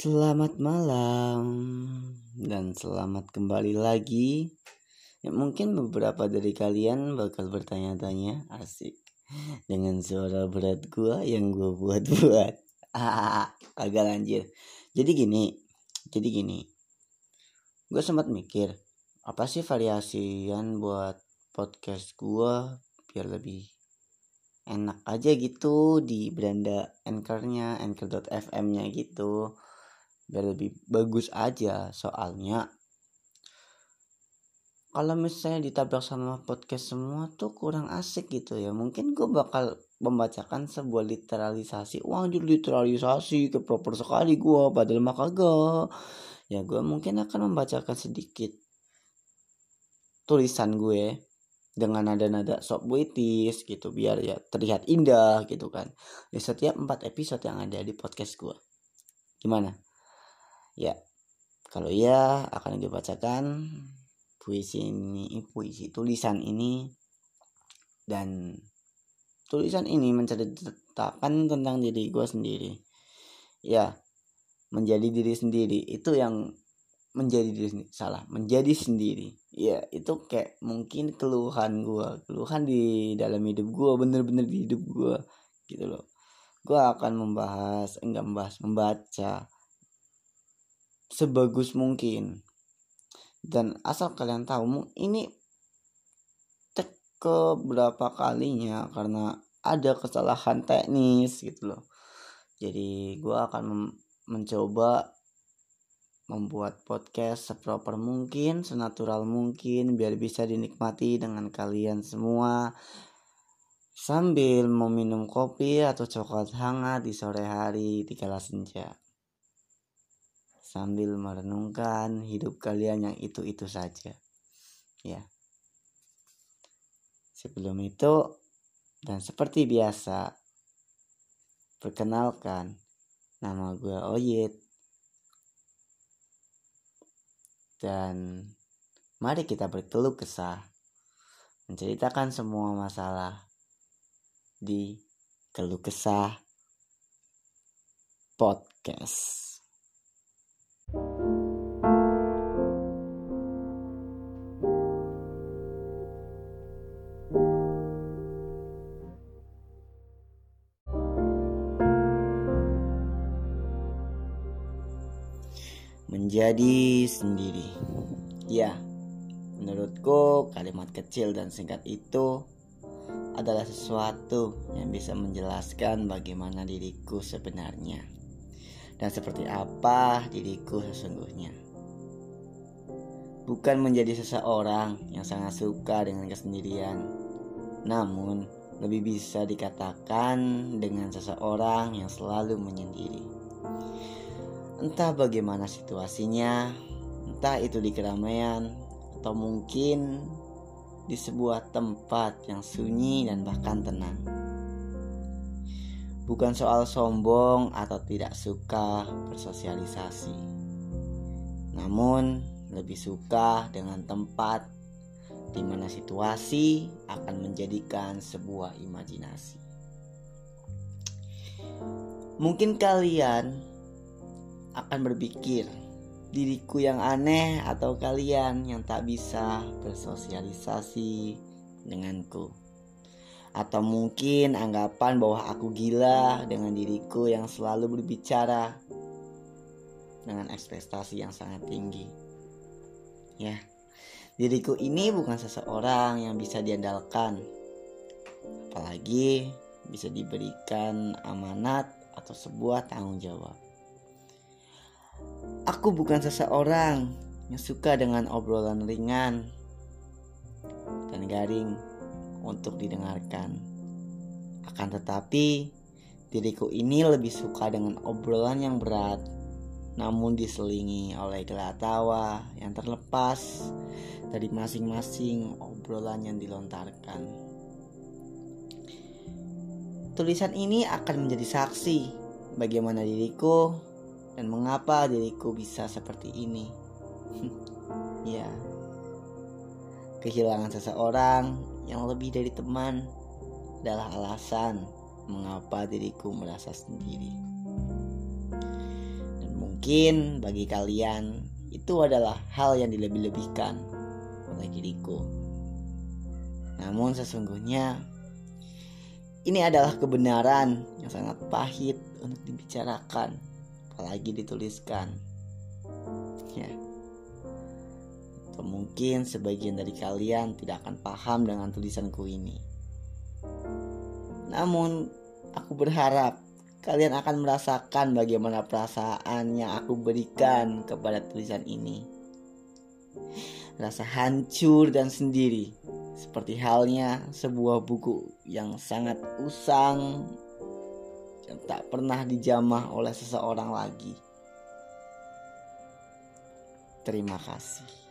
Selamat malam dan selamat kembali lagi. Ya, mungkin beberapa dari kalian bakal bertanya-tanya asik dengan suara berat gua yang gua buat-buat. Agak lanjut. Jadi gini, jadi gini. Gue sempat mikir, apa sih variasian buat podcast gua biar lebih enak aja gitu di beranda anchornya anchor.fm-nya gitu biar lebih bagus aja soalnya. Kalau misalnya ditabrak sama podcast semua tuh kurang asik gitu ya. Mungkin gue bakal membacakan sebuah literalisasi. Wah literalisasi ke proper sekali gue padahal mah kagak. Ya gue mungkin akan membacakan sedikit tulisan gue dengan nada-nada sok puitis gitu biar ya terlihat indah gitu kan. Di setiap empat episode yang ada di podcast gue gimana Ya, kalau ya akan dibacakan puisi ini, puisi tulisan ini. Dan tulisan ini menceritakan tentang diri gue sendiri. Ya, menjadi diri sendiri. Itu yang menjadi diri salah menjadi sendiri. Ya itu kayak mungkin keluhan gue keluhan di dalam hidup gue bener-bener di hidup gue gitu loh. Gue akan membahas enggak membahas membaca sebagus mungkin. Dan asal kalian tahu ini cek ke berapa kalinya karena ada kesalahan teknis gitu loh. Jadi gue akan mencoba membuat podcast seproper mungkin senatural mungkin biar bisa dinikmati dengan kalian semua. Sambil meminum kopi atau coklat hangat di sore hari di kala senja sambil merenungkan hidup kalian yang itu-itu saja. Ya. Sebelum itu dan seperti biasa perkenalkan nama gue Oyit dan mari kita berkeluh kesah menceritakan semua masalah di keluh kesah podcast. Menjadi sendiri. Ya, menurutku kalimat kecil dan singkat itu adalah sesuatu yang bisa menjelaskan bagaimana diriku sebenarnya dan seperti apa diriku sesungguhnya. Bukan menjadi seseorang yang sangat suka dengan kesendirian, namun lebih bisa dikatakan dengan seseorang yang selalu menyendiri. Entah bagaimana situasinya, entah itu di keramaian atau mungkin di sebuah tempat yang sunyi dan bahkan tenang. Bukan soal sombong atau tidak suka bersosialisasi, namun lebih suka dengan tempat di mana situasi akan menjadikan sebuah imajinasi. Mungkin kalian akan berpikir diriku yang aneh atau kalian yang tak bisa bersosialisasi denganku. Atau mungkin anggapan bahwa aku gila dengan diriku yang selalu berbicara dengan ekspektasi yang sangat tinggi. Ya, diriku ini bukan seseorang yang bisa diandalkan. Apalagi bisa diberikan amanat atau sebuah tanggung jawab. Aku bukan seseorang yang suka dengan obrolan ringan dan garing untuk didengarkan. Akan tetapi, diriku ini lebih suka dengan obrolan yang berat, namun diselingi oleh gelak tawa yang terlepas dari masing-masing obrolan yang dilontarkan. Tulisan ini akan menjadi saksi bagaimana diriku dan mengapa diriku bisa seperti ini. ya, kehilangan seseorang yang lebih dari teman adalah alasan mengapa diriku merasa sendiri. Dan Mungkin bagi kalian itu adalah hal yang dilebih-lebihkan oleh diriku. Namun sesungguhnya ini adalah kebenaran yang sangat pahit untuk dibicarakan, apalagi dituliskan. Ya. Mungkin sebagian dari kalian tidak akan paham dengan tulisanku ini. Namun, aku berharap kalian akan merasakan bagaimana perasaan yang aku berikan kepada tulisan ini. Rasa hancur dan sendiri, seperti halnya sebuah buku yang sangat usang yang tak pernah dijamah oleh seseorang lagi. Terima kasih.